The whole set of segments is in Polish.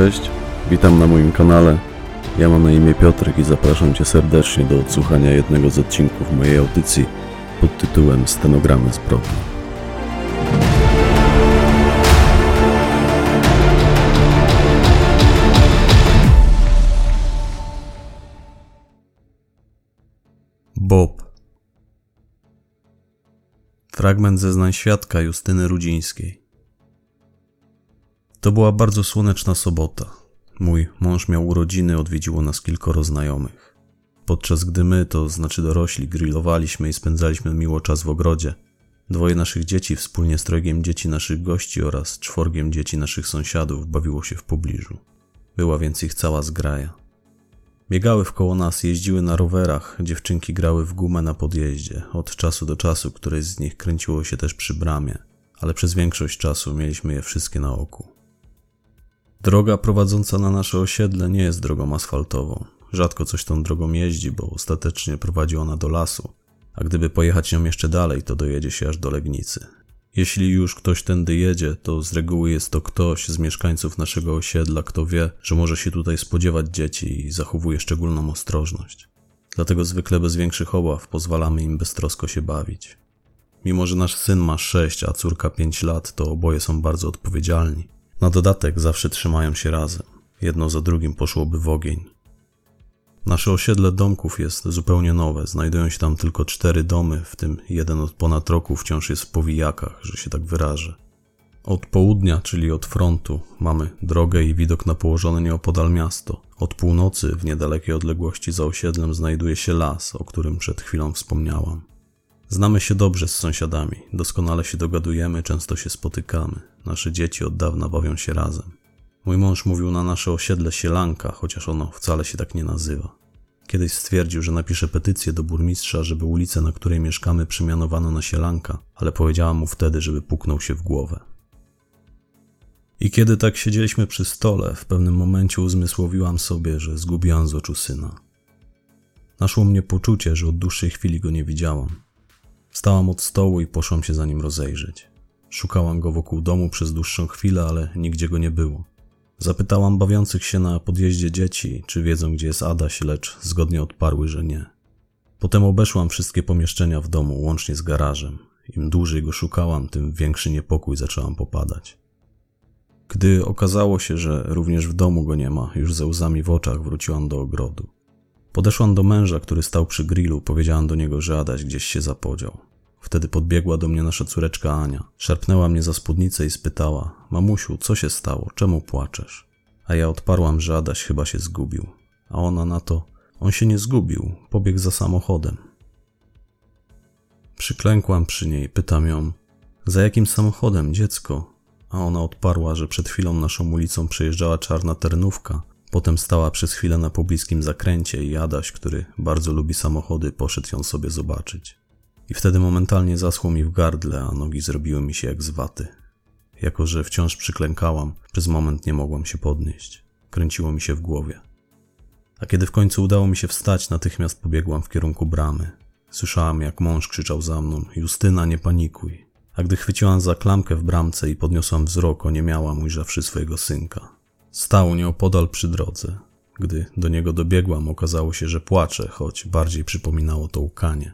Cześć, witam na moim kanale. Ja mam na imię Piotrek i zapraszam Cię serdecznie do odsłuchania jednego z odcinków mojej audycji pod tytułem Stenogramy zbrodni. Bob Fragment zeznań świadka Justyny Rudzińskiej To była bardzo słoneczna sobota. Mój mąż miał urodziny, odwiedziło nas kilkoro znajomych. Podczas gdy my, to znaczy dorośli, grillowaliśmy i spędzaliśmy miło czas w ogrodzie, dwoje naszych dzieci wspólnie z trojgiem dzieci naszych gości oraz czworgiem dzieci naszych sąsiadów bawiło się w pobliżu. Była więc ich cała zgraja. Biegały wkoło nas, jeździły na rowerach, dziewczynki grały w gumę na podjeździe. Od czasu do czasu któreś z nich kręciło się też przy bramie, ale przez większość czasu mieliśmy je wszystkie na oku. Droga prowadząca na nasze osiedle nie jest drogą asfaltową. Rzadko coś tą drogą jeździ, bo ostatecznie prowadzi ona do lasu, a gdyby pojechać nią jeszcze dalej, to dojedzie się aż do Legnicy. Jeśli już ktoś tędy jedzie, to z reguły jest to ktoś z mieszkańców naszego osiedla, kto wie, że może się tutaj spodziewać dzieci i zachowuje szczególną ostrożność. Dlatego zwykle bez większych obaw pozwalamy im beztrosko się bawić. Mimo, że nasz syn ma 6, a córka 5 lat, to oboje są bardzo odpowiedzialni. Na dodatek zawsze trzymają się razem. Jedno za drugim poszłoby w ogień. Nasze osiedle domków jest zupełnie nowe. Znajdują się tam tylko cztery domy, w tym jeden od ponad roku wciąż jest w powijakach, że się tak wyrażę. Od południa, czyli od frontu, mamy drogę i widok na położone nieopodal miasto. Od północy, w niedalekiej odległości za osiedlem, znajduje się las, o którym przed chwilą wspomniałam. Znamy się dobrze z sąsiadami, doskonale się dogadujemy, często się spotykamy. Nasze dzieci od dawna bawią się razem. Mój mąż mówił na nasze osiedle Sielanka, chociaż ono wcale się tak nie nazywa. Kiedyś stwierdził, że napisze petycję do burmistrza, żeby ulicę, na której mieszkamy, przemianowano na Sielanka, ale powiedziałam mu wtedy, żeby puknął się w głowę. I kiedy tak siedzieliśmy przy stole, w pewnym momencie uzmysłowiłam sobie, że zgubiłam z oczu syna. Naszło mnie poczucie, że od dłuższej chwili go nie widziałam. Wstałam od stołu i poszłam się za nim rozejrzeć. Szukałam go wokół domu przez dłuższą chwilę, ale nigdzie go nie było. Zapytałam bawiących się na podjeździe dzieci, czy wiedzą, gdzie jest Adaś, lecz zgodnie odparły, że nie. Potem obeszłam wszystkie pomieszczenia w domu, łącznie z garażem. Im dłużej go szukałam, tym większy niepokój zaczęłam popadać. Gdy okazało się, że również w domu go nie ma, już ze łzami w oczach wróciłam do ogrodu. Podeszłam do męża, który stał przy grillu, powiedziałam do niego, że Adaś gdzieś się zapodział. Wtedy podbiegła do mnie nasza córeczka Ania. Szarpnęła mnie za spódnicę i spytała: Mamusiu, co się stało? Czemu płaczesz? A ja odparłam, że Adaś chyba się zgubił. A ona na to: On się nie zgubił, pobiegł za samochodem. Przyklękłam przy niej, pytam ją: Za jakim samochodem, dziecko? A ona odparła, że przed chwilą naszą ulicą przejeżdżała czarna ternówka. Potem stała przez chwilę na pobliskim zakręcie i Adaś, który bardzo lubi samochody, poszedł ją sobie zobaczyć. I wtedy momentalnie zaschło mi w gardle, a nogi zrobiły mi się jak z waty. Jako, że wciąż przyklękałam, przez moment nie mogłam się podnieść. Kręciło mi się w głowie. A kiedy w końcu udało mi się wstać, natychmiast pobiegłam w kierunku bramy. Słyszałam, jak mąż krzyczał za mną: Justyna, nie panikuj. A gdy chwyciłam za klamkę w bramce i podniosłam wzrok, oniemiałam, ujrzawszy swojego synka. Stał nieopodal przy drodze. Gdy do niego dobiegłam, okazało się, że płacze, choć bardziej przypominało to łkanie.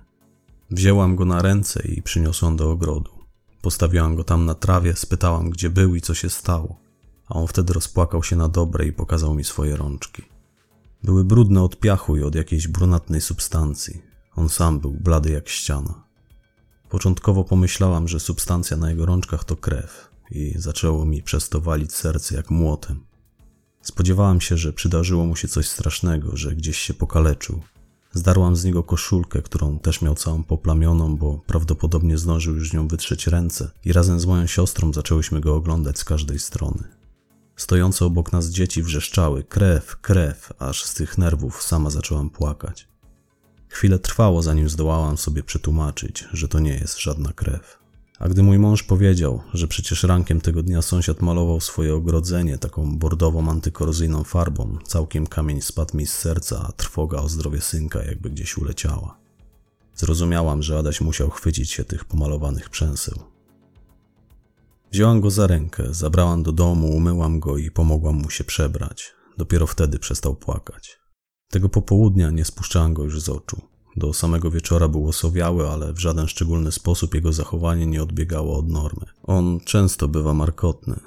Wzięłam go na ręce i przyniosłam do ogrodu. Postawiłam go tam na trawie, spytałam, gdzie był i co się stało. A on wtedy rozpłakał się na dobre i pokazał mi swoje rączki. Były brudne od piachu i od jakiejś brunatnej substancji. On sam był blady jak ściana. Początkowo pomyślałam, że substancja na jego rączkach to krew i zaczęło mi przez to walić serce jak młotem. Spodziewałam się, że przydarzyło mu się coś strasznego, że gdzieś się pokaleczył. Zdarłam z niego koszulkę, którą też miał całą poplamioną, bo prawdopodobnie zdążył już nią wytrzeć ręce i razem z moją siostrą zaczęłyśmy go oglądać z każdej strony. Stojące obok nas dzieci wrzeszczały krew, krew, aż z tych nerwów sama zaczęłam płakać. Chwilę trwało, zanim zdołałam sobie przetłumaczyć, że to nie jest żadna krew. A gdy mój mąż powiedział, że przecież rankiem tego dnia sąsiad malował swoje ogrodzenie taką bordową antykorozyjną farbą, całkiem kamień spadł mi z serca, a trwoga o zdrowie synka jakby gdzieś uleciała. Zrozumiałam, że Adaś musiał chwycić się tych pomalowanych przęseł. Wzięłam go za rękę, zabrałam do domu, umyłam go i pomogłam mu się przebrać. Dopiero wtedy przestał płakać. Tego popołudnia nie spuszczałam go już z oczu. Do samego wieczora był osowiały, ale w żaden szczególny sposób jego zachowanie nie odbiegało od normy. On często bywa markotny.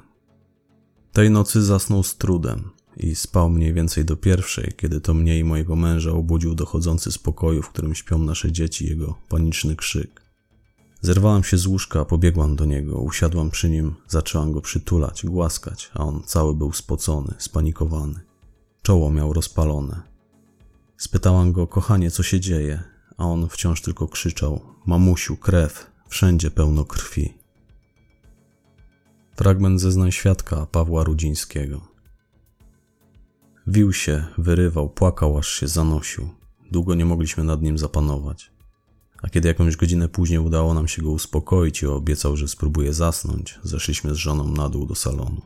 Tej nocy zasnął z trudem i spał mniej więcej do pierwszej, kiedy to mnie i mojego męża obudził dochodzący z pokoju, w którym śpią nasze dzieci, jego paniczny krzyk. Zerwałam się z łóżka, pobiegłam do niego, usiadłam przy nim, zaczęłam go przytulać, głaskać, a on cały był spocony, spanikowany. Czoło miał rozpalone. Spytałam go, kochanie, co się dzieje, a on wciąż tylko krzyczał: Mamusiu, krew, wszędzie pełno krwi. Fragment zeznań świadka Pawła Rudzińskiego. Wił się, wyrywał, płakał, aż się zanosił. Długo nie mogliśmy nad nim zapanować. A kiedy jakąś godzinę później udało nam się go uspokoić i obiecał, że spróbuje zasnąć, zeszliśmy z żoną na dół do salonu.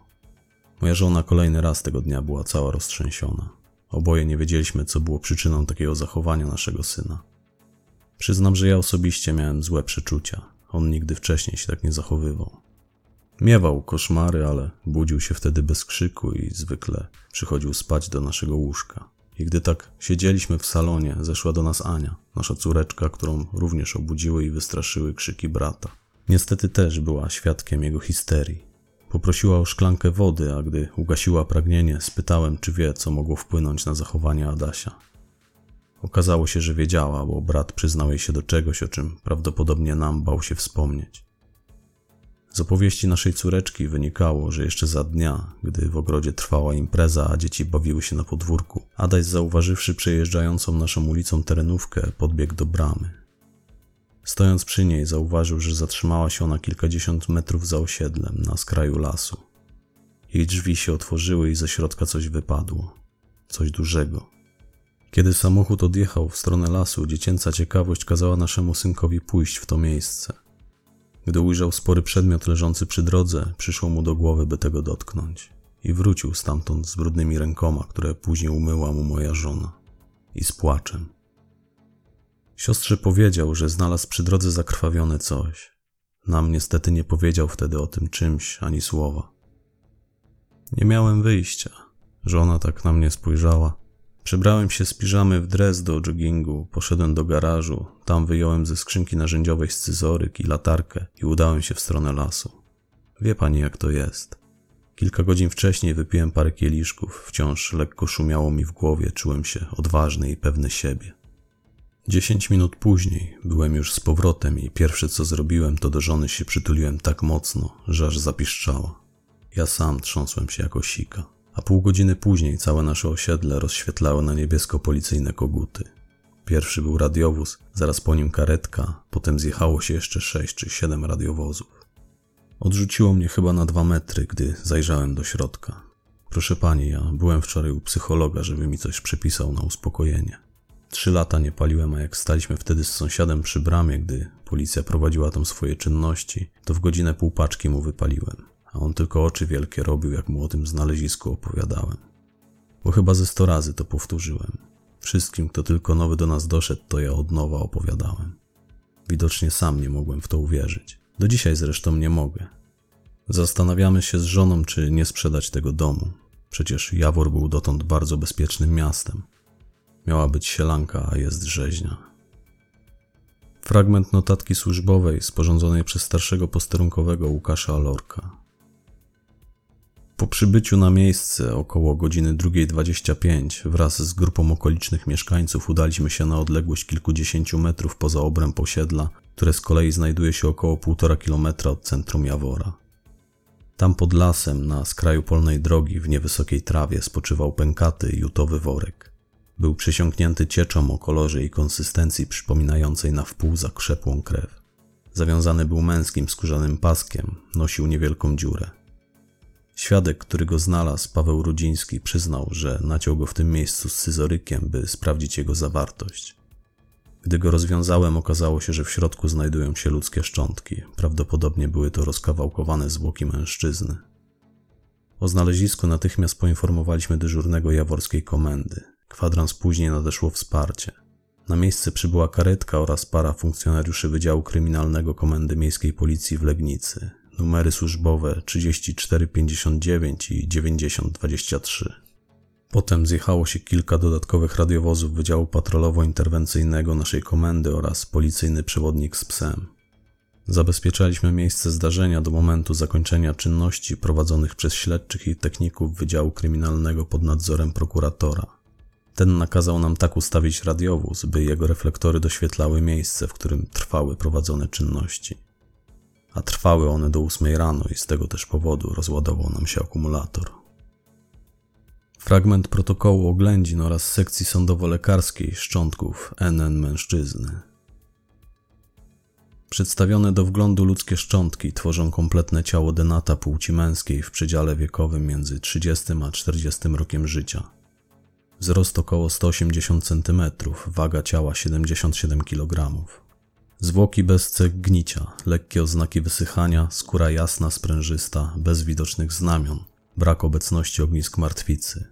Moja żona kolejny raz tego dnia była cała roztrzęsiona. Oboje nie wiedzieliśmy, co było przyczyną takiego zachowania naszego syna. Przyznam, że ja osobiście miałem złe przeczucia. On nigdy wcześniej się tak nie zachowywał. Miewał koszmary, ale budził się wtedy bez krzyku i zwykle przychodził spać do naszego łóżka. I gdy tak siedzieliśmy w salonie, zeszła do nas Ania, nasza córeczka, którą również obudziły i wystraszyły krzyki brata. Niestety też była świadkiem jego histerii. Poprosiła o szklankę wody, a gdy ugasiła pragnienie, spytałem, czy wie, co mogło wpłynąć na zachowanie Adasia. Okazało się, że wiedziała, bo brat przyznał jej się do czegoś, o czym prawdopodobnie nam bał się wspomnieć. Z opowieści naszej córeczki wynikało, że jeszcze za dnia, gdy w ogrodzie trwała impreza, a dzieci bawiły się na podwórku, Adaś zauważywszy przejeżdżającą naszą ulicą terenówkę, podbiegł do bramy. Stojąc przy niej, zauważył, że zatrzymała się ona kilkadziesiąt metrów za osiedlem, na skraju lasu. Jej drzwi się otworzyły i ze środka coś wypadło. Coś dużego. Kiedy samochód odjechał w stronę lasu, dziecięca ciekawość kazała naszemu synkowi pójść w to miejsce. Gdy ujrzał spory przedmiot leżący przy drodze, przyszło mu do głowy, by tego dotknąć. I wrócił stamtąd z brudnymi rękoma, które później umyła mu moja żona. I z płaczem. Siostrze powiedział, że znalazł przy drodze zakrwawione coś. Nam niestety nie powiedział wtedy o tym czymś ani słowa. Nie miałem wyjścia. Żona tak na mnie spojrzała. Przebrałem się z piżamy w dres do joggingu, poszedłem do garażu, tam wyjąłem ze skrzynki narzędziowej scyzoryk i latarkę i udałem się w stronę lasu. Wie pani jak to jest. Kilka godzin wcześniej wypiłem parę kieliszków, wciąż lekko szumiało mi w głowie, czułem się odważny i pewny siebie. Dziesięć minut później byłem już z powrotem i pierwsze co zrobiłem, to do żony się przytuliłem tak mocno, że aż zapiszczała. Ja sam trząsłem się jako sika a pół godziny później całe nasze osiedle rozświetlały na niebiesko policyjne koguty. Pierwszy był radiowóz, zaraz po nim karetka, potem zjechało się jeszcze sześć czy siedem radiowozów. Odrzuciło mnie chyba na dwa metry, gdy zajrzałem do środka. Proszę pani, ja byłem wczoraj u psychologa, żeby mi coś przepisał na uspokojenie. Trzy lata nie paliłem, a jak staliśmy wtedy z sąsiadem przy bramie, gdy policja prowadziła tam swoje czynności, to w godzinę pół paczki mu wypaliłem a on tylko oczy wielkie robił, jak mu o tym znalezisku opowiadałem. Bo chyba ze sto razy to powtórzyłem. Wszystkim, kto tylko nowy do nas doszedł, to ja od nowa opowiadałem. Widocznie sam nie mogłem w to uwierzyć. Do dzisiaj zresztą nie mogę. Zastanawiamy się z żoną, czy nie sprzedać tego domu. Przecież Jawor był dotąd bardzo bezpiecznym miastem. Miała być sielanka, a jest rzeźnia. Fragment notatki służbowej sporządzonej przez starszego posterunkowego Łukasza Alorka. Po przybyciu na miejsce około godziny 2.25 wraz z grupą okolicznych mieszkańców udaliśmy się na odległość kilkudziesięciu metrów poza obręb osiedla, które z kolei znajduje się około 1,5 kilometra od centrum Jawora. Tam pod lasem, na skraju polnej drogi, w niewysokiej trawie, spoczywał pękaty jutowy worek. Był przysiągnięty cieczą o kolorze i konsystencji przypominającej na wpół zakrzepłą krew. Zawiązany był męskim skórzanym paskiem, nosił niewielką dziurę. Świadek, który go znalazł, Paweł Rudziński, przyznał, że naciął go w tym miejscu z scyzorykiem, by sprawdzić jego zawartość. Gdy go rozwiązałem, okazało się, że w środku znajdują się ludzkie szczątki. Prawdopodobnie były to rozkawałkowane zwłoki mężczyzny. O znalezisku natychmiast poinformowaliśmy dyżurnego jaworskiej komendy. Kwadrans później nadeszło wsparcie. Na miejsce przybyła karetka oraz para funkcjonariuszy Wydziału Kryminalnego Komendy Miejskiej Policji w Legnicy. numery służbowe 3459 i 9023. Potem zjechało się kilka dodatkowych radiowozów Wydziału Patrolowo-Interwencyjnego naszej komendy oraz policyjny przewodnik z psem. Zabezpieczaliśmy miejsce zdarzenia do momentu zakończenia czynności prowadzonych przez śledczych i techników Wydziału Kryminalnego pod nadzorem prokuratora. Ten nakazał nam tak ustawić radiowóz, by jego reflektory doświetlały miejsce, w którym trwały prowadzone czynności. A trwały one do ósmej rano i z tego też powodu rozładował nam się akumulator. Fragment protokołu oględzin oraz sekcji sądowo-lekarskiej szczątków NN mężczyzny. Przedstawione do wglądu ludzkie szczątki tworzą kompletne ciało denata płci męskiej w przedziale wiekowym między 30 a 40 rokiem życia. Wzrost około 180 cm, waga ciała 77 kg. Zwłoki bez cech gnicia, lekkie oznaki wysychania, skóra jasna, sprężysta, bez widocznych znamion, brak obecności ognisk martwicy.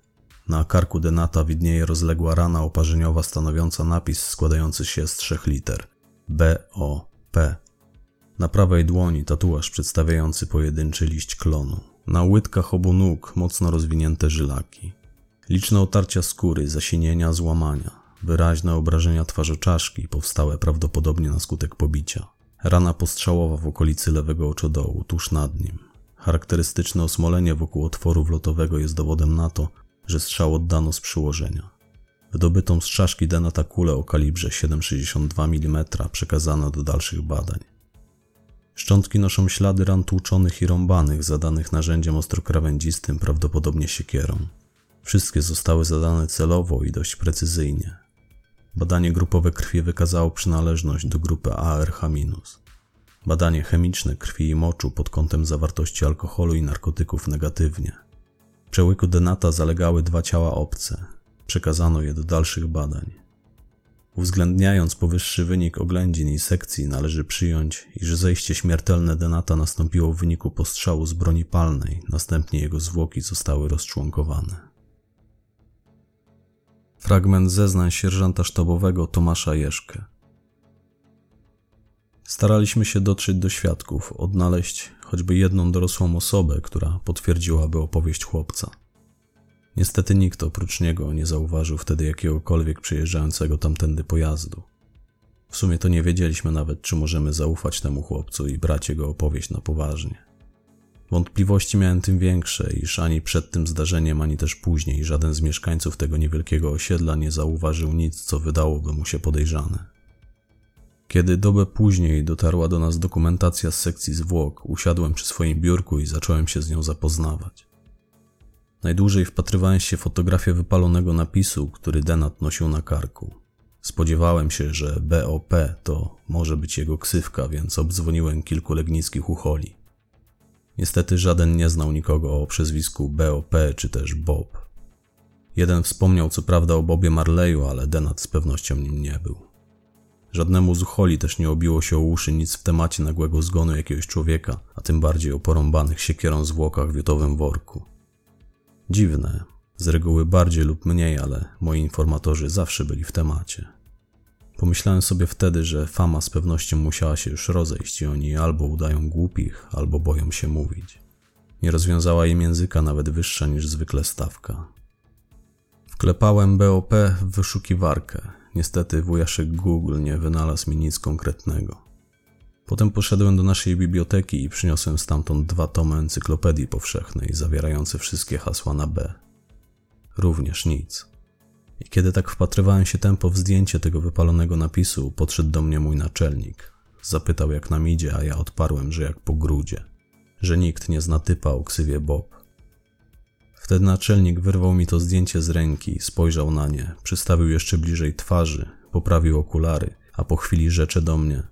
Na karku denata widnieje rozległa rana oparzeniowa stanowiąca napis składający się z trzech liter B, O, P. Na prawej dłoni tatuaż przedstawiający pojedynczy liść klonu. Na łydkach obu nóg mocno rozwinięte żylaki. Liczne otarcia skóry, zasinienia, złamania. Wyraźne obrażenia twarzoczaszki powstałe prawdopodobnie na skutek pobicia. Rana postrzałowa w okolicy lewego oczodołu, tuż nad nim. Charakterystyczne osmolenie wokół otworu wlotowego jest dowodem na to, że strzał oddano z przyłożenia. Wydobytą z czaszki Denata kulę o kalibrze 7,62 mm przekazano do dalszych badań. Szczątki noszą ślady ran tłuczonych i rąbanych zadanych narzędziem ostrokrawędzistym, prawdopodobnie siekierą. Wszystkie zostały zadane celowo i dość precyzyjnie. Badanie grupowe krwi wykazało przynależność do grupy ARH-. Badanie chemiczne krwi i moczu pod kątem zawartości alkoholu i narkotyków negatywnie. W przełyku denata zalegały dwa ciała obce. Przekazano je do dalszych badań. Uwzględniając powyższy wynik oględzin i sekcji, należy przyjąć, iż zejście śmiertelne Denata nastąpiło w wyniku postrzału z broni palnej, następnie jego zwłoki zostały rozczłonkowane. Fragment zeznań sierżanta sztabowego Tomasza Jeszkę. Staraliśmy się dotrzeć do świadków, odnaleźć choćby jedną dorosłą osobę, która potwierdziłaby opowieść chłopca. Niestety nikt oprócz niego nie zauważył wtedy jakiegokolwiek przejeżdżającego tamtędy pojazdu. W sumie to nie wiedzieliśmy nawet, czy możemy zaufać temu chłopcu i brać jego opowieść na poważnie. Wątpliwości miałem tym większe, iż ani przed tym zdarzeniem, ani też później żaden z mieszkańców tego niewielkiego osiedla nie zauważył nic, co wydałoby mu się podejrzane. Kiedy dobę później dotarła do nas dokumentacja z sekcji zwłok, usiadłem przy swoim biurku i zacząłem się z nią zapoznawać. Najdłużej wpatrywałem się w fotografię wypalonego napisu, który Denat nosił na karku. Spodziewałem się, że BOP to może być jego ksywka, więc obdzwoniłem kilku legnickich ucholi. Niestety żaden nie znał nikogo o przezwisku BOP czy też Bob. Jeden wspomniał co prawda o Bobie Marleyu, ale Denat z pewnością nim nie był. Żadnemu z ucholi też nie obiło się o uszy nic w temacie nagłego zgonu jakiegoś człowieka, a tym bardziej o porąbanych siekierą zwłokach w jutowym worku. Dziwne, z reguły bardziej lub mniej, ale moi informatorzy zawsze byli w temacie. Pomyślałem sobie wtedy, że fama z pewnością musiała się już rozejść i oni albo udają głupich, albo boją się mówić. Nie rozwiązała im języka nawet wyższa niż zwykle stawka. Wklepałem BOP w wyszukiwarkę. Niestety wujaszek Google nie wynalazł mi nic konkretnego. Potem poszedłem do naszej biblioteki i przyniosłem stamtąd dwa tomy encyklopedii powszechnej, zawierające wszystkie hasła na B. Również nic. I kiedy tak wpatrywałem się tempo w zdjęcie tego wypalonego napisu, podszedł do mnie mój naczelnik. Zapytał jak nam idzie, a ja odparłem, że jak po grudzie. Że nikt nie zna typa o ksywie Bob. Wtedy naczelnik wyrwał mi to zdjęcie z ręki, spojrzał na nie, przystawił jeszcze bliżej twarzy, poprawił okulary, a po chwili rzecze do mnie –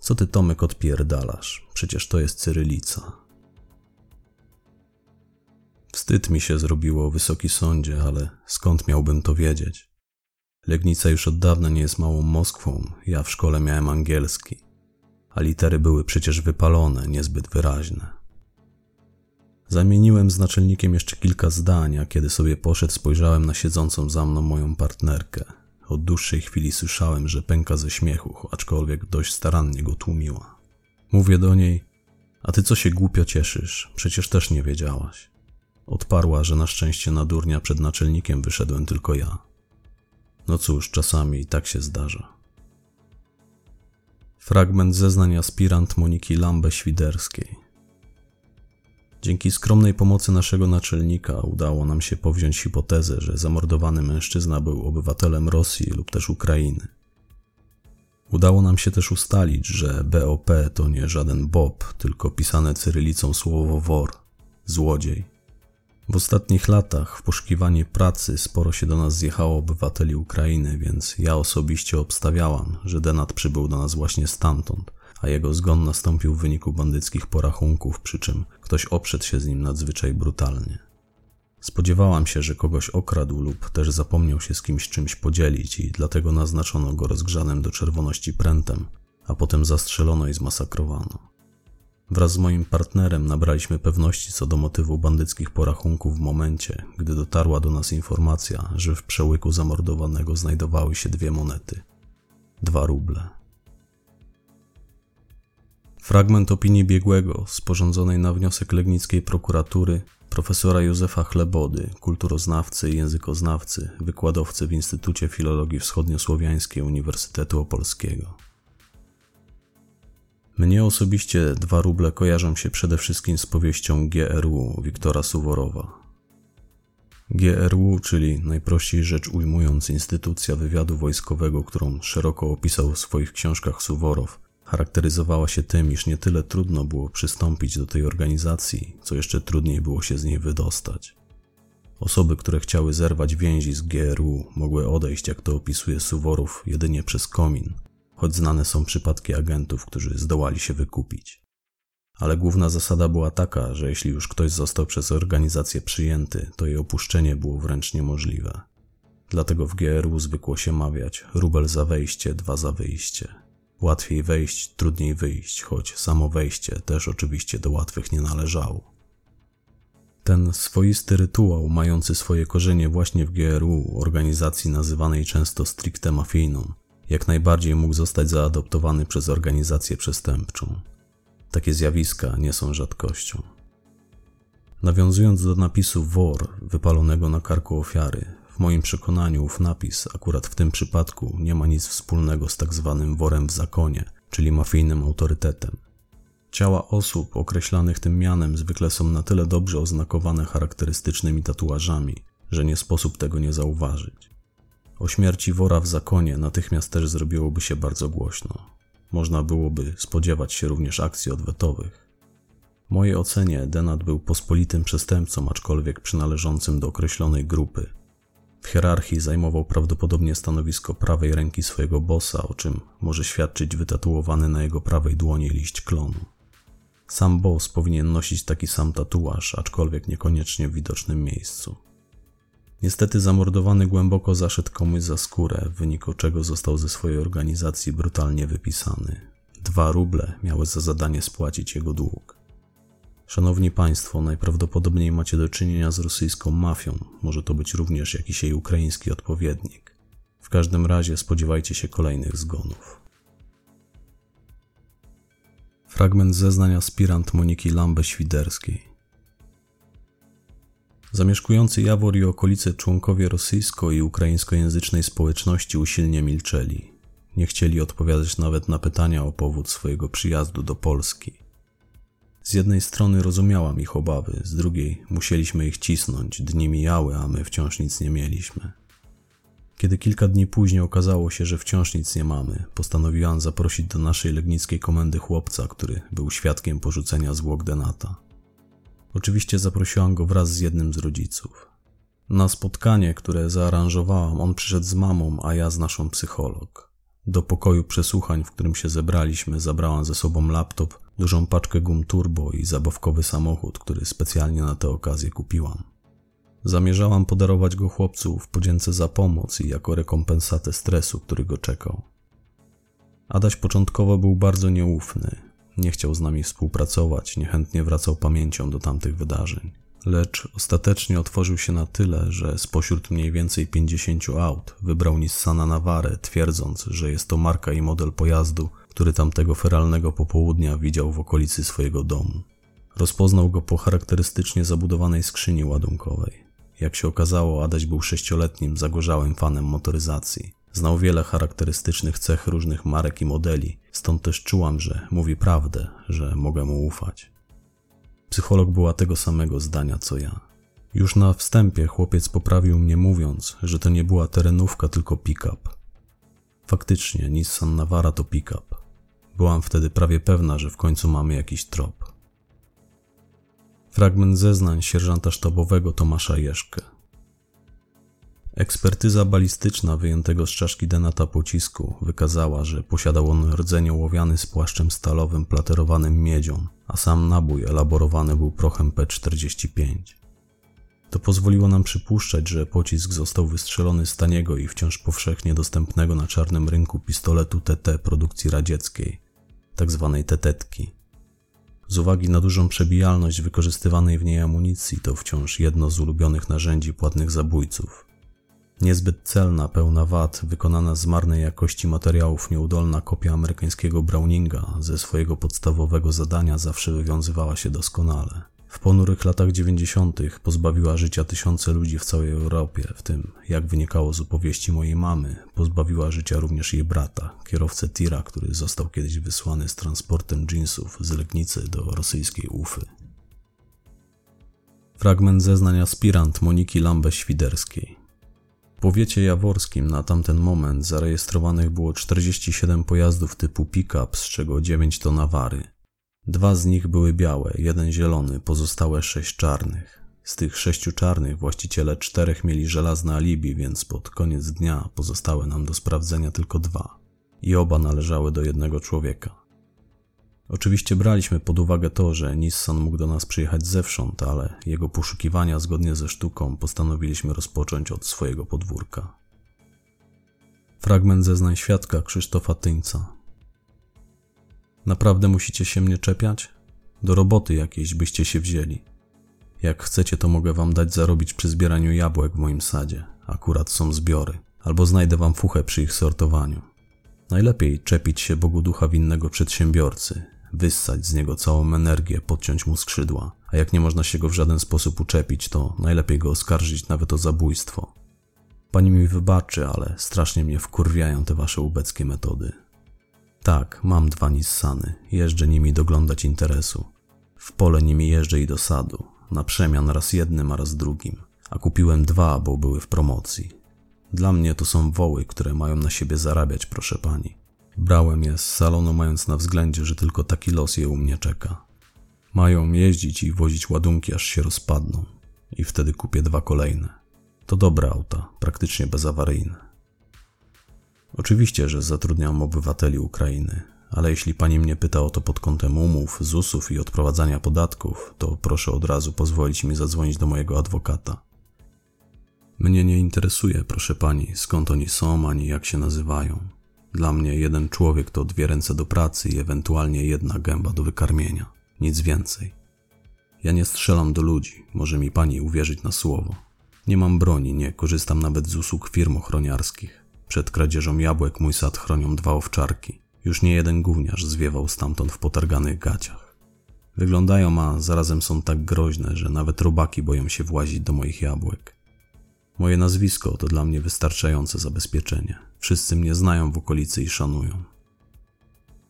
co ty, Tomek, odpierdalasz? Przecież to jest cyrylica. Wstyd mi się zrobiło, wysoki sądzie, ale skąd miałbym to wiedzieć? Legnica już od dawna nie jest małą Moskwą, ja w szkole miałem angielski, a litery były przecież wypalone, niezbyt wyraźne. Zamieniłem z naczelnikiem jeszcze kilka zdań, a kiedy sobie poszedł, spojrzałem na siedzącą za mną moją partnerkę. Od dłuższej chwili słyszałem, że pęka ze śmiechu, aczkolwiek dość starannie go tłumiła. Mówię do niej: A ty co się głupio cieszysz? Przecież też nie wiedziałaś. Odparła, że na szczęście na durnia przed naczelnikiem wyszedłem tylko ja. No cóż, czasami i tak się zdarza. Fragment zeznań aspirant Moniki Lambe-Świderskiej. Dzięki skromnej pomocy naszego naczelnika udało nam się powziąć hipotezę, że zamordowany mężczyzna był obywatelem Rosji lub też Ukrainy. Udało nam się też ustalić, że BOP to nie żaden Bob, tylko pisane cyrylicą słowo wor, złodziej. W ostatnich latach w poszukiwaniu pracy sporo się do nas zjechało obywateli Ukrainy, więc ja osobiście obstawiałam, że Denat przybył do nas właśnie stamtąd, a jego zgon nastąpił w wyniku bandyckich porachunków, przy czym ktoś oprzedł się z nim nadzwyczaj brutalnie. Spodziewałam się, że kogoś okradł lub też zapomniał się z kimś czymś podzielić i dlatego naznaczono go rozgrzanym do czerwoności prętem, a potem zastrzelono i zmasakrowano. Wraz z moim partnerem nabraliśmy pewności co do motywu bandyckich porachunków w momencie, gdy dotarła do nas informacja, że w przełyku zamordowanego znajdowały się dwie monety. Dwa ruble. Fragment opinii biegłego, sporządzonej na wniosek legnickiej prokuratury, profesora Józefa Chlebody, kulturoznawcy i językoznawcy, wykładowcy w Instytucie Filologii Wschodniosłowiańskiej Uniwersytetu Opolskiego. Mnie osobiście dwa ruble kojarzą się przede wszystkim z powieścią GRU Wiktora Suworowa. GRU, czyli najprościej rzecz ujmując instytucja wywiadu wojskowego, którą szeroko opisał w swoich książkach Suworow, charakteryzowała się tym, iż nie tyle trudno było przystąpić do tej organizacji, co jeszcze trudniej było się z niej wydostać. Osoby, które chciały zerwać więzi z GRU, mogły odejść, jak to opisuje Suworow, jedynie przez komin, choć znane są przypadki agentów, którzy zdołali się wykupić. Ale główna zasada była taka, że jeśli już ktoś został przez organizację przyjęty, to jej opuszczenie było wręcz niemożliwe. Dlatego w GRU zwykło się mawiać rubel za wejście, dwa za wyjście. Łatwiej wejść, trudniej wyjść, choć samo wejście też oczywiście do łatwych nie należało. Ten swoisty rytuał, mający swoje korzenie właśnie w GRU, organizacji nazywanej często stricte mafijną, jak najbardziej mógł zostać zaadoptowany przez organizację przestępczą. Takie zjawiska nie są rzadkością. Nawiązując do napisu wor wypalonego na karku ofiary, w moim przekonaniu ów napis akurat w tym przypadku nie ma nic wspólnego z tak zwanym worem w zakonie, czyli mafijnym autorytetem. Ciała osób określanych tym mianem zwykle są na tyle dobrze oznakowane charakterystycznymi tatuażami, że nie sposób tego nie zauważyć. O śmierci wora w zakonie natychmiast też zrobiłoby się bardzo głośno. Można byłoby spodziewać się również akcji odwetowych. W mojej ocenie Denat był pospolitym przestępcą, aczkolwiek przynależącym do określonej grupy. W hierarchii zajmował prawdopodobnie stanowisko prawej ręki swojego bossa, o czym może świadczyć wytatuowany na jego prawej dłoni liść klonu. Sam boss powinien nosić taki sam tatuaż, aczkolwiek niekoniecznie w widocznym miejscu. Niestety zamordowany głęboko zaszedł komuś za skórę, w wyniku czego został ze swojej organizacji brutalnie wypisany. Dwa ruble miały za zadanie spłacić jego dług. Szanowni Państwo, najprawdopodobniej macie do czynienia z rosyjską mafią, może to być również jakiś jej ukraiński odpowiednik. W każdym razie spodziewajcie się kolejnych zgonów. Fragment zeznań aspirant Moniki Lambe-Świderskiej. Zamieszkujący Jawor i okolice członkowie rosyjsko- i ukraińskojęzycznej społeczności usilnie milczeli. Nie chcieli odpowiadać nawet na pytania o powód swojego przyjazdu do Polski. Z jednej strony rozumiałam ich obawy, z drugiej musieliśmy ich cisnąć. Dni mijały, a my wciąż nic nie mieliśmy. Kiedy kilka dni później okazało się, że wciąż nic nie mamy, postanowiłam zaprosić do naszej legnickiej komendy chłopca, który był świadkiem porzucenia zwłok Denata. Oczywiście zaprosiłam go wraz z jednym z rodziców. Na spotkanie, które zaaranżowałam, on przyszedł z mamą, a ja z naszą psycholog. Do pokoju przesłuchań, w którym się zebraliśmy, zabrałam ze sobą laptop, dużą paczkę gum turbo i zabawkowy samochód, który specjalnie na tę okazję kupiłam. Zamierzałam podarować go chłopcu w podzięce za pomoc i jako rekompensatę stresu, który go czekał. Adaś początkowo był bardzo nieufny, nie chciał z nami współpracować, niechętnie wracał pamięcią do tamtych wydarzeń. Lecz ostatecznie otworzył się na tyle, że spośród mniej więcej 50 aut wybrał Nissana Navare, twierdząc, że jest to marka i model pojazdu, który tamtego feralnego popołudnia widział w okolicy swojego domu. Rozpoznał go po charakterystycznie zabudowanej skrzyni ładunkowej. Jak się okazało, Adaś był sześcioletnim, zagorzałym fanem motoryzacji. Znał wiele charakterystycznych cech różnych marek i modeli, stąd też czułam, że mówi prawdę, że mogę mu ufać. Psycholog była tego samego zdania co ja. Już na wstępie chłopiec poprawił mnie mówiąc, że to nie była terenówka, tylko pick-up. Faktycznie, Nissan Navara to pick-up. Byłam wtedy prawie pewna, że w końcu mamy jakiś trop. Fragment zeznań sierżanta sztabowego Tomasza Jeszkę. Ekspertyza balistyczna wyjętego z czaszki denata pocisku wykazała, że posiadał on rdzeń ołowiany z płaszczem stalowym platerowanym miedzią, a sam nabój elaborowany był prochem P45. To pozwoliło nam przypuszczać, że pocisk został wystrzelony z taniego i wciąż powszechnie dostępnego na czarnym rynku pistoletu TT produkcji radzieckiej, tzw. Tak tetetki. Z uwagi na dużą przebijalność wykorzystywanej w niej amunicji, to wciąż jedno z ulubionych narzędzi płatnych zabójców. Niezbyt celna, pełna wad, wykonana z marnej jakości materiałów, nieudolna kopia amerykańskiego Browninga ze swojego podstawowego zadania zawsze wywiązywała się doskonale. W ponurych latach 90. pozbawiła życia tysiące ludzi w całej Europie, w tym, jak wynikało z opowieści mojej mamy, pozbawiła życia również jej brata, kierowcę tira, który został kiedyś wysłany z transportem jeansów z Legnicy do rosyjskiej Ufy. Fragment zeznań aspirant Moniki Lambę-Świderskiej. Powiecie jaworskim na tamten moment zarejestrowanych było 47 pojazdów typu pick-up, z czego 9 to nawary. Dwa z nich były białe, jeden zielony, pozostałe sześć czarnych. Z tych sześciu czarnych właściciele czterech mieli żelazne alibi, więc pod koniec dnia pozostały nam do sprawdzenia tylko dwa. I oba należały do jednego człowieka. Oczywiście braliśmy pod uwagę to, że Nissan mógł do nas przyjechać zewsząd, ale jego poszukiwania zgodnie ze sztuką postanowiliśmy rozpocząć od swojego podwórka. Fragment zeznań świadka Krzysztofa Tyńca. Naprawdę musicie się mnie czepiać? Do roboty jakiejś byście się wzięli. Jak chcecie, to mogę wam dać zarobić przy zbieraniu jabłek w moim sadzie. Akurat są zbiory. Albo znajdę wam fuchę przy ich sortowaniu. Najlepiej czepić się Bogu ducha winnego przedsiębiorcy, wyssać z niego całą energię, podciąć mu skrzydła, a jak nie można się go w żaden sposób uczepić, to najlepiej go oskarżyć nawet o zabójstwo. Pani mi wybaczy, ale strasznie mnie wkurwiają te wasze ubeckie metody. Tak, mam dwa Nissany. Jeżdżę nimi doglądać interesu. W pole nimi jeżdżę i do sadu. Na przemian raz jednym, a raz drugim. A kupiłem dwa, bo były w promocji. Dla mnie to są woły, które mają na siebie zarabiać, proszę pani. Brałem je z salonu, mając na względzie, że tylko taki los je u mnie czeka. Mają jeździć i wozić ładunki, aż się rozpadną. I wtedy kupię dwa kolejne. To dobre auta, praktycznie bezawaryjne. Oczywiście, że zatrudniam obywateli Ukrainy, ale jeśli pani mnie pyta o to pod kątem umów, ZUS-ów i odprowadzania podatków, to proszę od razu pozwolić mi zadzwonić do mojego adwokata. Mnie nie interesuje, proszę pani, skąd oni są ani jak się nazywają. Dla mnie jeden człowiek to dwie ręce do pracy i ewentualnie jedna gęba do wykarmienia. Nic więcej. Ja nie strzelam do ludzi, może mi pani uwierzyć na słowo. Nie mam broni, nie korzystam nawet z usług firm ochroniarskich. Przed kradzieżą jabłek mój sad chronią dwa owczarki. Już nie jeden gówniarz zwiewał stamtąd w potarganych gaciach. Wyglądają, a zarazem są tak groźne, że nawet robaki boją się włazić do moich jabłek. Moje nazwisko to dla mnie wystarczające zabezpieczenie. Wszyscy mnie znają w okolicy i szanują.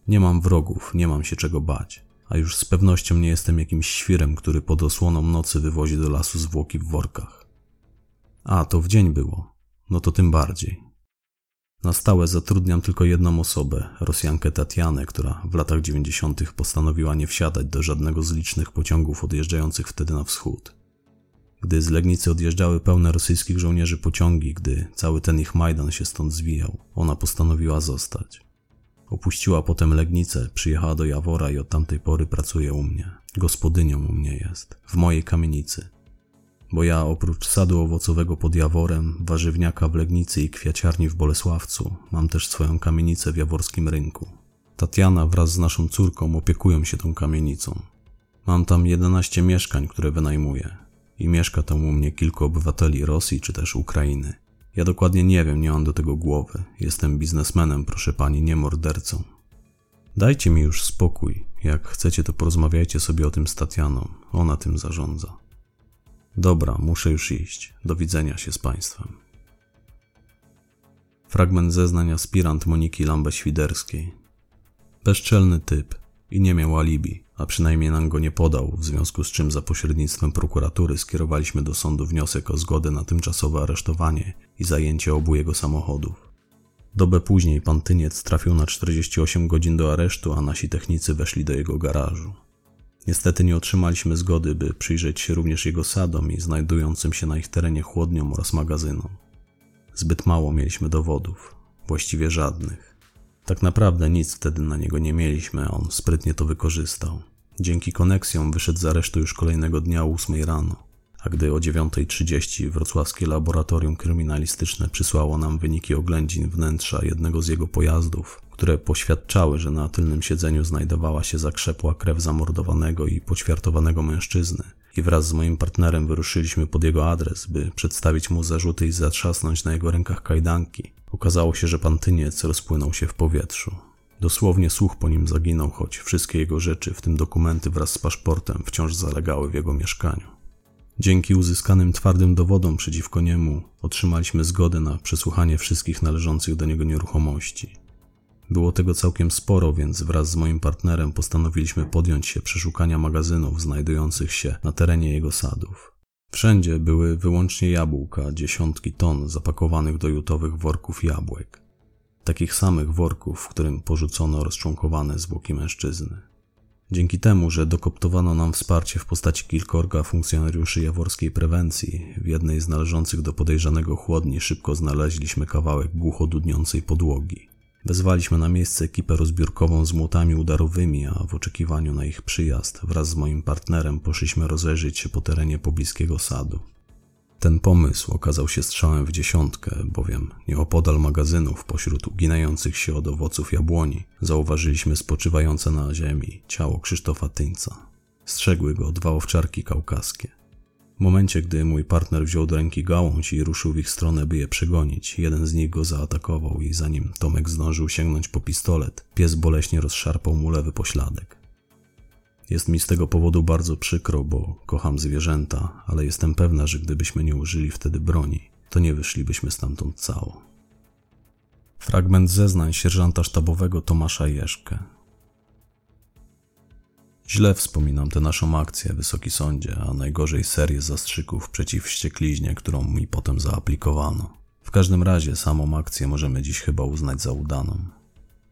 Nie mam wrogów, nie mam się czego bać, a już z pewnością nie jestem jakimś świrem, który pod osłoną nocy wywozi do lasu zwłoki w workach. A, to w dzień było. No to tym bardziej. Na stałe zatrudniam tylko jedną osobę, Rosjankę Tatianę, która w latach 90. postanowiła nie wsiadać do żadnego z licznych pociągów odjeżdżających wtedy na wschód. Gdy z Legnicy odjeżdżały pełne rosyjskich żołnierzy pociągi, gdy cały ten ich Majdan się stąd zwijał, ona postanowiła zostać. Opuściła potem Legnicę, przyjechała do Jawora i od tamtej pory pracuje u mnie. Gospodynią u mnie jest, w mojej kamienicy bo ja oprócz sadu owocowego pod Jaworem, warzywniaka w Legnicy i kwiaciarni w Bolesławcu, mam też swoją kamienicę w Jaworskim Rynku. Tatiana wraz z naszą córką opiekują się tą kamienicą. Mam tam 11 mieszkań, które wynajmuję i mieszka tam u mnie kilku obywateli Rosji czy też Ukrainy. Ja dokładnie nie wiem, nie mam do tego głowy. Jestem biznesmenem, proszę pani, nie mordercą. Dajcie mi już spokój. Jak chcecie, to porozmawiajcie sobie o tym z Tatianą. Ona tym zarządza. Dobra, muszę już iść. Do widzenia się z Państwem. Fragment zeznań aspirant Moniki Lambę-Świderskiej. Bezczelny typ i nie miał alibi, a przynajmniej nam go nie podał, w związku z czym za pośrednictwem prokuratury skierowaliśmy do sądu wniosek o zgodę na tymczasowe aresztowanie i zajęcie obu jego samochodów. Dobę później pan Tyniec trafił na 48 godzin do aresztu, a nasi technicy weszli do jego garażu. Niestety nie otrzymaliśmy zgody, by przyjrzeć się również jego sadom i znajdującym się na ich terenie chłodniom oraz magazynom. Zbyt mało mieliśmy dowodów, właściwie żadnych. Tak naprawdę nic wtedy na niego nie mieliśmy, a on sprytnie to wykorzystał. Dzięki koneksjom wyszedł z aresztu już kolejnego dnia o 8 rano a gdy o 9.30 wrocławskie laboratorium kryminalistyczne przysłało nam wyniki oględzin wnętrza jednego z jego pojazdów, które poświadczały, że na tylnym siedzeniu znajdowała się zakrzepła krew zamordowanego i poćwiartowanego mężczyzny, i wraz z moim partnerem wyruszyliśmy pod jego adres, by przedstawić mu zarzuty i zatrzasnąć na jego rękach kajdanki. Okazało się, że pan Tyniec rozpłynął się w powietrzu. Dosłownie słuch po nim zaginął, choć wszystkie jego rzeczy, w tym dokumenty wraz z paszportem, wciąż zalegały w jego mieszkaniu. Dzięki uzyskanym twardym dowodom przeciwko niemu otrzymaliśmy zgodę na przesłuchanie wszystkich należących do niego nieruchomości. Było tego całkiem sporo, więc wraz z moim partnerem postanowiliśmy podjąć się przeszukania magazynów znajdujących się na terenie jego sadów. Wszędzie były wyłącznie jabłka, dziesiątki ton zapakowanych do jutowych worków jabłek. Takich samych worków, w którym porzucono rozczłonkowane zwłoki mężczyzny. Dzięki temu, że dokoptowano nam wsparcie w postaci kilkorga funkcjonariuszy jaworskiej prewencji, w jednej z należących do podejrzanego chłodni szybko znaleźliśmy kawałek głucho dudniącej podłogi. Wezwaliśmy na miejsce ekipę rozbiórkową z młotami udarowymi, a w oczekiwaniu na ich przyjazd wraz z moim partnerem poszliśmy rozejrzeć się po terenie pobliskiego sadu. Ten pomysł okazał się strzałem w dziesiątkę, bowiem nieopodal magazynów, pośród uginających się od owoców jabłoni, zauważyliśmy spoczywające na ziemi ciało Krzysztofa Tyńca. Strzegły go dwa owczarki kaukaskie. W momencie, gdy mój partner wziął do ręki gałąź i ruszył w ich stronę, by je przegonić, jeden z nich go zaatakował i zanim Tomek zdążył sięgnąć po pistolet, pies boleśnie rozszarpał mu lewy pośladek. Jest mi z tego powodu bardzo przykro, bo kocham zwierzęta, ale jestem pewna, że gdybyśmy nie użyli wtedy broni, to nie wyszlibyśmy stamtąd cało. Fragment zeznań sierżanta sztabowego Tomasza Jeszkę. Źle wspominam tę naszą akcję, Wysoki Sądzie, a najgorzej serię zastrzyków przeciw wściekliźnie, którą mi potem zaaplikowano. W każdym razie samą akcję możemy dziś chyba uznać za udaną.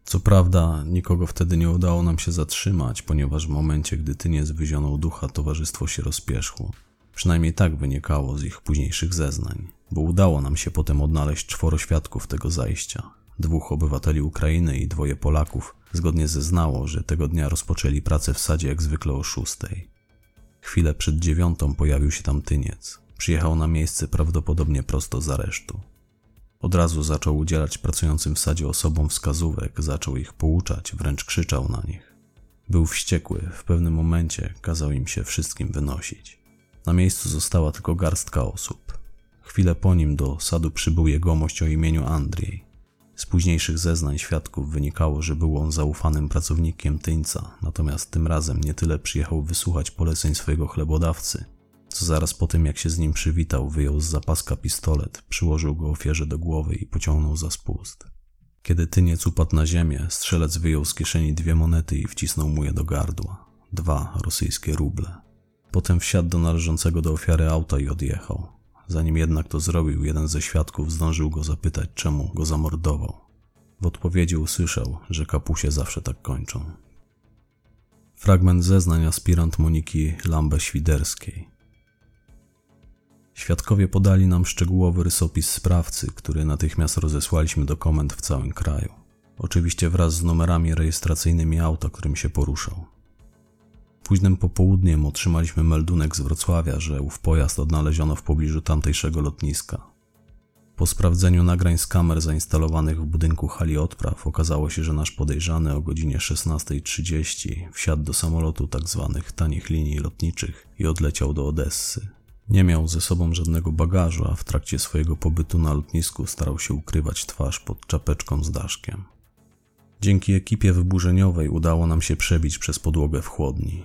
Co prawda, nikogo wtedy nie udało nam się zatrzymać, ponieważ w momencie, gdy tyniec wyzionął ducha, towarzystwo się rozpieszło. Przynajmniej tak wynikało z ich późniejszych zeznań, bo udało nam się potem odnaleźć czworo świadków tego zajścia. Dwóch obywateli Ukrainy i dwoje Polaków zgodnie zeznało, że tego dnia rozpoczęli pracę w sadzie jak zwykle o szóstej. Chwilę przed dziewiątą pojawił się tam tyniec. Przyjechał na miejsce prawdopodobnie prosto z aresztu. Od razu zaczął udzielać pracującym w sadzie osobom wskazówek, zaczął ich pouczać, wręcz krzyczał na nich. Był wściekły, w pewnym momencie kazał im się wszystkim wynosić. Na miejscu została tylko garstka osób. Chwilę po nim do sadu przybył jegomość o imieniu Andrzej. Z późniejszych zeznań świadków wynikało, że był on zaufanym pracownikiem Tyńca, natomiast tym razem nie tyle przyjechał wysłuchać poleceń swojego chlebodawcy, co zaraz po tym, jak się z nim przywitał, wyjął z zapaska pistolet, przyłożył go ofierze do głowy i pociągnął za spust. Kiedy tyniec upadł na ziemię, strzelec wyjął z kieszeni dwie monety i wcisnął mu je do gardła. Dwa rosyjskie ruble. Potem wsiadł do należącego do ofiary auta i odjechał. Zanim jednak to zrobił, jeden ze świadków zdążył go zapytać, czemu go zamordował. W odpowiedzi usłyszał, że kapusie zawsze tak kończą. Fragment zeznań aspirant Moniki Lambę-Świderskiej. Świadkowie podali nam szczegółowy rysopis sprawcy, który natychmiast rozesłaliśmy do komend w całym kraju. Oczywiście wraz z numerami rejestracyjnymi auta, którym się poruszał. Późnym popołudniem otrzymaliśmy meldunek z Wrocławia, że ów pojazd odnaleziono w pobliżu tamtejszego lotniska. Po sprawdzeniu nagrań z kamer zainstalowanych w budynku hali odpraw okazało się, że nasz podejrzany o godzinie 16.30 wsiadł do samolotu tzw. Tak tanich linii lotniczych i odleciał do Odessy. Nie miał ze sobą żadnego bagażu, a w trakcie swojego pobytu na lotnisku starał się ukrywać twarz pod czapeczką z daszkiem. Dzięki ekipie wyburzeniowej udało nam się przebić przez podłogę w chłodni.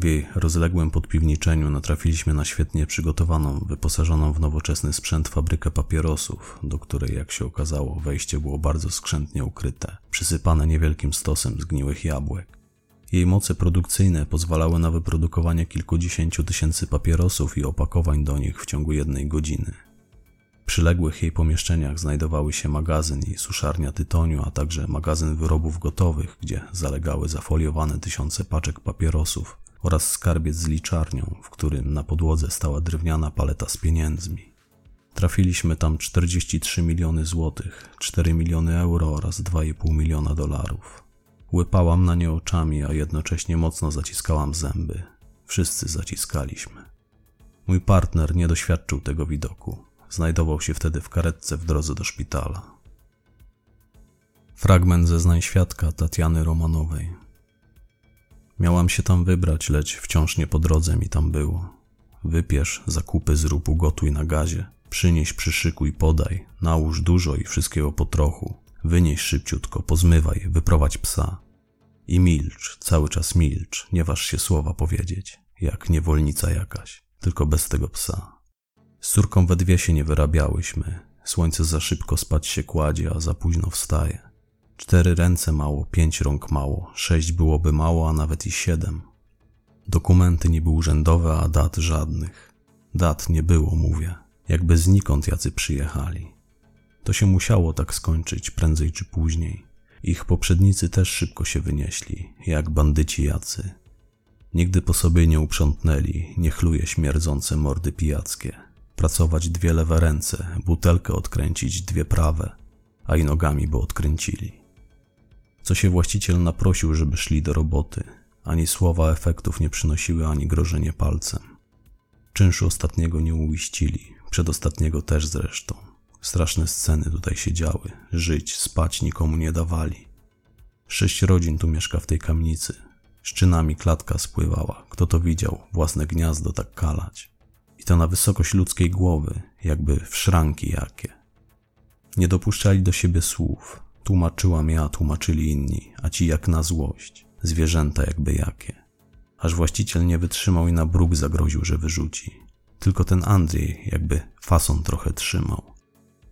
W jej rozległym podpiwniczeniu natrafiliśmy na świetnie przygotowaną, wyposażoną w nowoczesny sprzęt fabrykę papierosów, do której, jak się okazało, wejście było bardzo skrzętnie ukryte, przysypane niewielkim stosem zgniłych jabłek. Jej moce produkcyjne pozwalały na wyprodukowanie kilkudziesięciu tysięcy papierosów i opakowań do nich w ciągu jednej godziny. W przyległych jej pomieszczeniach znajdowały się magazyn i suszarnia tytoniu, a także magazyn wyrobów gotowych, gdzie zalegały zafoliowane tysiące paczek papierosów oraz skarbiec z liczarnią, w którym na podłodze stała drewniana paleta z pieniędzmi. Trafiliśmy tam 43 miliony złotych, 4 miliony euro oraz 2,5 miliona dolarów. Łypałam na nie oczami, a jednocześnie mocno zaciskałam zęby. Wszyscy zaciskaliśmy. Mój partner nie doświadczył tego widoku. Znajdował się wtedy w karetce w drodze do szpitala. Fragment zeznań świadka Tatiany Romanowej. Miałam się tam wybrać, lecz wciąż nie po drodze mi tam było. Wypierz, zakupy zrób, ugotuj na gazie. Przynieś, przyszykuj, podaj. Nałóż dużo i wszystkiego po trochu. Wynieś szybciutko, pozmywaj, wyprowadź psa. I milcz, cały czas milcz, nie waż się słowa powiedzieć, jak niewolnica jakaś, tylko bez tego psa. Z córką we dwie się nie wyrabiałyśmy. Słońce za szybko spać się kładzie, a za późno wstaje. Cztery ręce mało, pięć rąk mało, sześć byłoby mało, a nawet i siedem. Dokumenty niby urzędowe, a dat żadnych. Dat nie było, mówię. Jakby znikąd jacy przyjechali. To się musiało tak skończyć, prędzej czy później. Ich poprzednicy też szybko się wynieśli, jak bandyci jacy. Nigdy po sobie nie uprzątnęli, nie chluje śmierdzące mordy pijackie. Pracować dwie lewe ręce, butelkę odkręcić dwie prawe, a i nogami by odkręcili co się właściciel naprosił, żeby szli do roboty. Ani słowa efektów nie przynosiły, ani grożenie palcem. Czynszu ostatniego nie uiścili, przedostatniego też zresztą. Straszne sceny tutaj się działy, żyć, spać nikomu nie dawali. Sześć rodzin tu mieszka w tej kamienicy. Szczynami klatka spływała, kto to widział, własne gniazdo tak kalać. I to na wysokość ludzkiej głowy, jakby w szranki jakie. Nie dopuszczali do siebie słów, Tłumaczyłam ja, tłumaczyli inni, a ci jak na złość, zwierzęta jakby jakie. Aż właściciel nie wytrzymał i na bruk zagroził, że wyrzuci. Tylko ten Andrzej jakby fason trochę trzymał.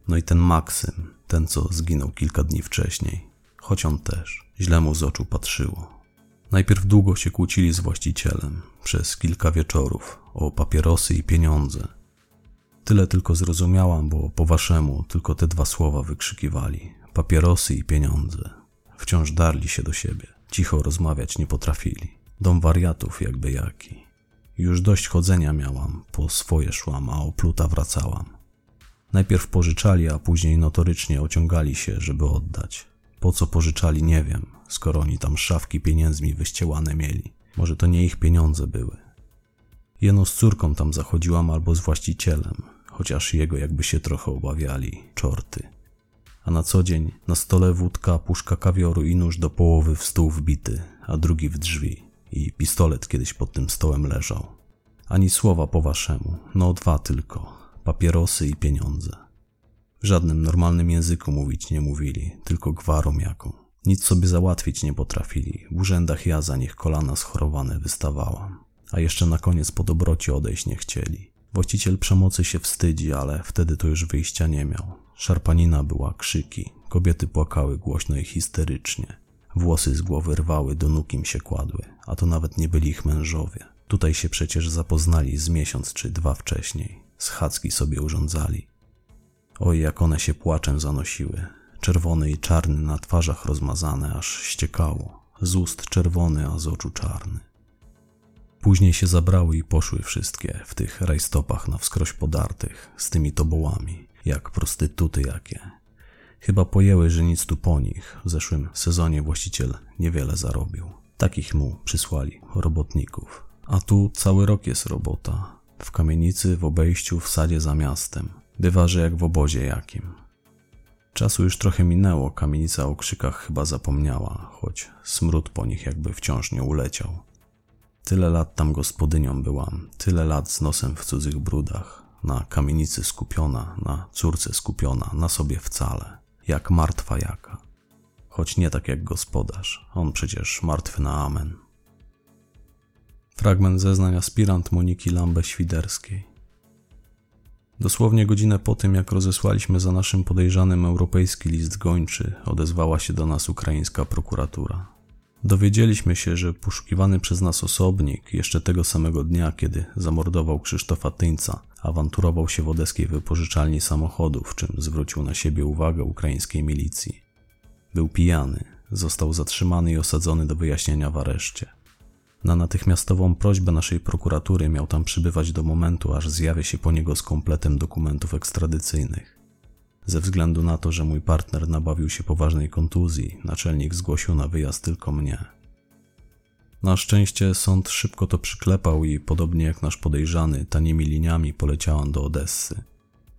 No i ten Maksym, ten co zginął kilka dni wcześniej, choć on też, źle mu z oczu patrzyło. Najpierw długo się kłócili z właścicielem, przez kilka wieczorów, o papierosy i pieniądze. Tyle tylko zrozumiałam, bo po waszemu tylko te dwa słowa wykrzykiwali, papierosy i pieniądze. Wciąż darli się do siebie. Cicho rozmawiać nie potrafili. Dom wariatów jakby jaki. Już dość chodzenia miałam, po swoje szłam, a opluta wracałam. Najpierw pożyczali, a później notorycznie ociągali się, żeby oddać. Po co pożyczali, nie wiem, skoro oni tam szafki pieniędzmi wyściełane mieli. Może to nie ich pieniądze były. Jeno z córką tam zachodziłam albo z właścicielem, chociaż jego jakby się trochę obawiali, czorty a na co dzień na stole wódka, puszka kawioru i nóż do połowy w stół wbity, a drugi w drzwi i pistolet kiedyś pod tym stołem leżał. Ani słowa po waszemu, no dwa tylko, papierosy i pieniądze. W żadnym normalnym języku mówić nie mówili, tylko gwarą jaką. Nic sobie załatwić nie potrafili, w urzędach ja za nich kolana schorowane wystawałam. A jeszcze na koniec po dobroci odejść nie chcieli. Właściciel przemocy się wstydzi, ale wtedy to już wyjścia nie miał. Szarpanina była, krzyki, kobiety płakały głośno i histerycznie. Włosy z głowy rwały, do nóg im się kładły, a to nawet nie byli ich mężowie. Tutaj się przecież zapoznali z miesiąc czy dwa wcześniej. Schadzki sobie urządzali. Oj, jak one się płaczem zanosiły. Czerwony i czarny na twarzach rozmazane, aż ściekało. Z ust czerwony, a z oczu czarny. Później się zabrały i poszły wszystkie w tych rajstopach na wskroś podartych, z tymi tobołami jak prostytuty jakie. Chyba pojęły, że nic tu po nich. W zeszłym sezonie właściciel niewiele zarobił. Takich mu przysłali robotników. A tu cały rok jest robota. W kamienicy, w obejściu, w sadzie za miastem. Że jak w obozie jakim. Czasu już trochę minęło, kamienica o krzykach chyba zapomniała, choć smród po nich jakby wciąż nie uleciał. Tyle lat tam gospodynią byłam, tyle lat z nosem w cudzych brudach na kamienicy skupiona, na córce skupiona, na sobie wcale, jak martwa jaka. choć nie tak jak gospodarz. On przecież martwy na amen. Fragment zeznań aspirant Moniki Lambe-Świderskiej. Dosłownie godzinę po tym, jak rozesłaliśmy za naszym podejrzanym europejski list gończy, odezwała się do nas ukraińska prokuratura. Dowiedzieliśmy się, że poszukiwany przez nas osobnik jeszcze tego samego dnia, kiedy zamordował Krzysztofa Tyńca, awanturował się w odeskiej wypożyczalni samochodów, czym zwrócił na siebie uwagę ukraińskiej milicji. Był pijany, został zatrzymany i osadzony do wyjaśnienia w areszcie. Na natychmiastową prośbę naszej prokuratury miał tam przybywać do momentu, aż zjawię się po niego z kompletem dokumentów ekstradycyjnych. Ze względu na to, że mój partner nabawił się poważnej kontuzji, naczelnik zgłosił na wyjazd tylko mnie. Na szczęście sąd szybko to przyklepał i, podobnie jak nasz podejrzany, tanimi liniami poleciałam do Odessy.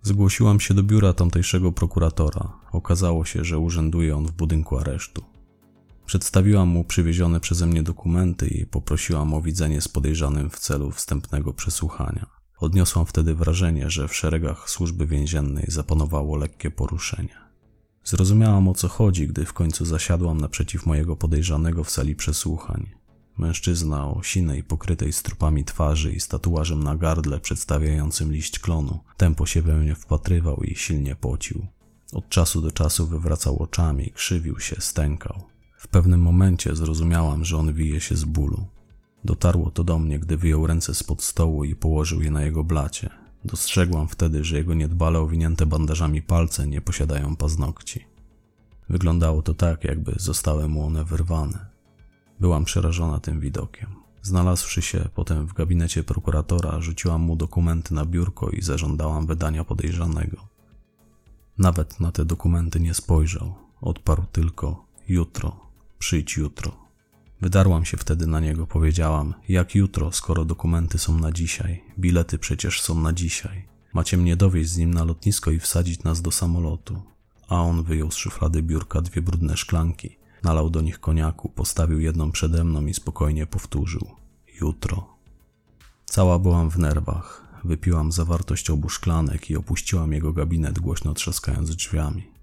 Zgłosiłam się do biura tamtejszego prokuratora. Okazało się, że urzęduje on w budynku aresztu. Przedstawiłam mu przywiezione przeze mnie dokumenty i poprosiłam o widzenie z podejrzanym w celu wstępnego przesłuchania. Odniosłam wtedy wrażenie, że w szeregach służby więziennej zapanowało lekkie poruszenie. Zrozumiałam o co chodzi, gdy w końcu zasiadłam naprzeciw mojego podejrzanego w sali przesłuchań. Mężczyzna o sinej, pokrytej strupami twarzy i z tatuażem na gardle przedstawiającym liść klonu, tempo się we mnie wpatrywał i silnie pocił. Od czasu do czasu wywracał oczami, krzywił się, stękał. W pewnym momencie zrozumiałam, że on wije się z bólu. Dotarło to do mnie, gdy wyjął ręce spod stołu i położył je na jego blacie. Dostrzegłam wtedy, że jego niedbale owinięte bandażami palce nie posiadają paznokci. Wyglądało to tak, jakby zostały mu one wyrwane. Byłam przerażona tym widokiem. Znalazłszy się potem w gabinecie prokuratora, rzuciłam mu dokumenty na biurko i zażądałam wydania podejrzanego. Nawet na te dokumenty nie spojrzał. Odparł tylko: Jutro, przyjdź jutro. Wydarłam się wtedy na niego, powiedziałam: Jak jutro, skoro dokumenty są na dzisiaj? Bilety przecież są na dzisiaj. Macie mnie dowieść z nim na lotnisko i wsadzić nas do samolotu. A on wyjął z szuflady biurka dwie brudne szklanki, nalał do nich koniaku, postawił jedną przede mną i spokojnie powtórzył: Jutro. Cała byłam w nerwach. Wypiłam zawartość obu szklanek i opuściłam jego gabinet, głośno trzaskając drzwiami.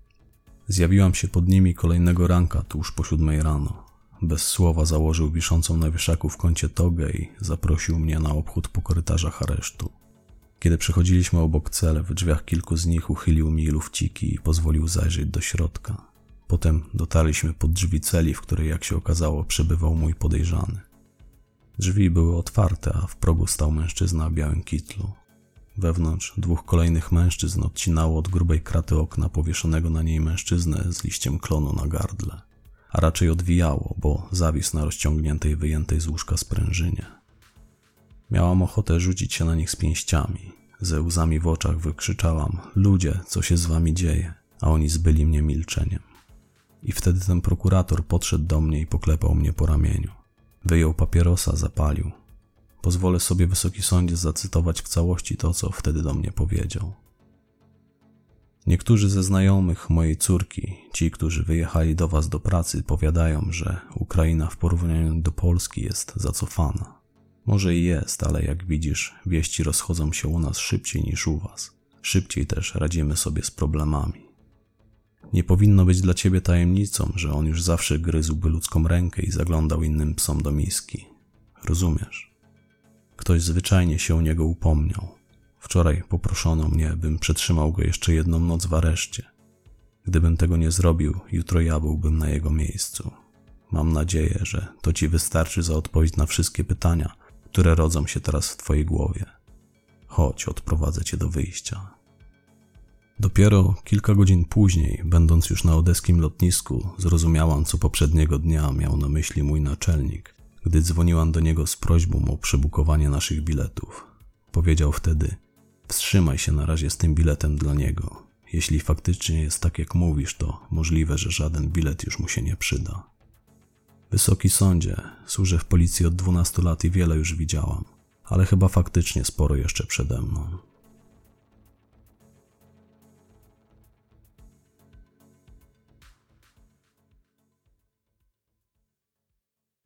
Zjawiłam się pod nimi kolejnego ranka, tuż po siódmej rano. Bez słowa założył wiszącą na wieszaku w kącie togę i zaprosił mnie na obchód po korytarzach aresztu. Kiedy przechodziliśmy obok cel, w drzwiach kilku z nich uchylił mi lufciki i pozwolił zajrzeć do środka. Potem dotarliśmy pod drzwi celi, w której, jak się okazało, przebywał mój podejrzany. Drzwi były otwarte, a w progu stał mężczyzna w białym kitlu. Wewnątrz dwóch kolejnych mężczyzn odcinało od grubej kraty okna powieszonego na niej mężczyznę z liściem klonu na gardle a raczej odwijało, bo zawisł na rozciągniętej, wyjętej z łóżka sprężynie. Miałam ochotę rzucić się na nich z pięściami. Ze łzami w oczach wykrzyczałam: Ludzie, co się z wami dzieje? A oni zbyli mnie milczeniem. I wtedy ten prokurator podszedł do mnie i poklepał mnie po ramieniu. Wyjął papierosa, zapalił. Pozwolę sobie, wysoki sądzie, zacytować w całości to, co wtedy do mnie powiedział. Niektórzy ze znajomych mojej córki, ci, którzy wyjechali do was do pracy, powiadają, że Ukraina w porównaniu do Polski jest zacofana. Może i jest, ale jak widzisz, wieści rozchodzą się u nas szybciej niż u was. Szybciej też radzimy sobie z problemami. Nie powinno być dla ciebie tajemnicą, że on już zawsze gryzłby ludzką rękę i zaglądał innym psom do miski. Rozumiesz? Ktoś zwyczajnie się o niego upomniał. Wczoraj poproszono mnie, bym przetrzymał go jeszcze jedną noc w areszcie. Gdybym tego nie zrobił, jutro ja byłbym na jego miejscu. Mam nadzieję, że to ci wystarczy za odpowiedź na wszystkie pytania, które rodzą się teraz w twojej głowie. Chodź, odprowadzę cię do wyjścia. Dopiero kilka godzin później, będąc już na odeskim lotnisku, zrozumiałam, co poprzedniego dnia miał na myśli mój naczelnik, gdy dzwoniłam do niego z prośbą o przebukowanie naszych biletów. Powiedział wtedy: Wstrzymaj się na razie z tym biletem dla niego. Jeśli faktycznie jest tak, jak mówisz, to możliwe, że żaden bilet już mu się nie przyda. Wysoki sądzie, służę w policji od 12 lat i wiele już widziałam, ale chyba faktycznie sporo jeszcze przede mną.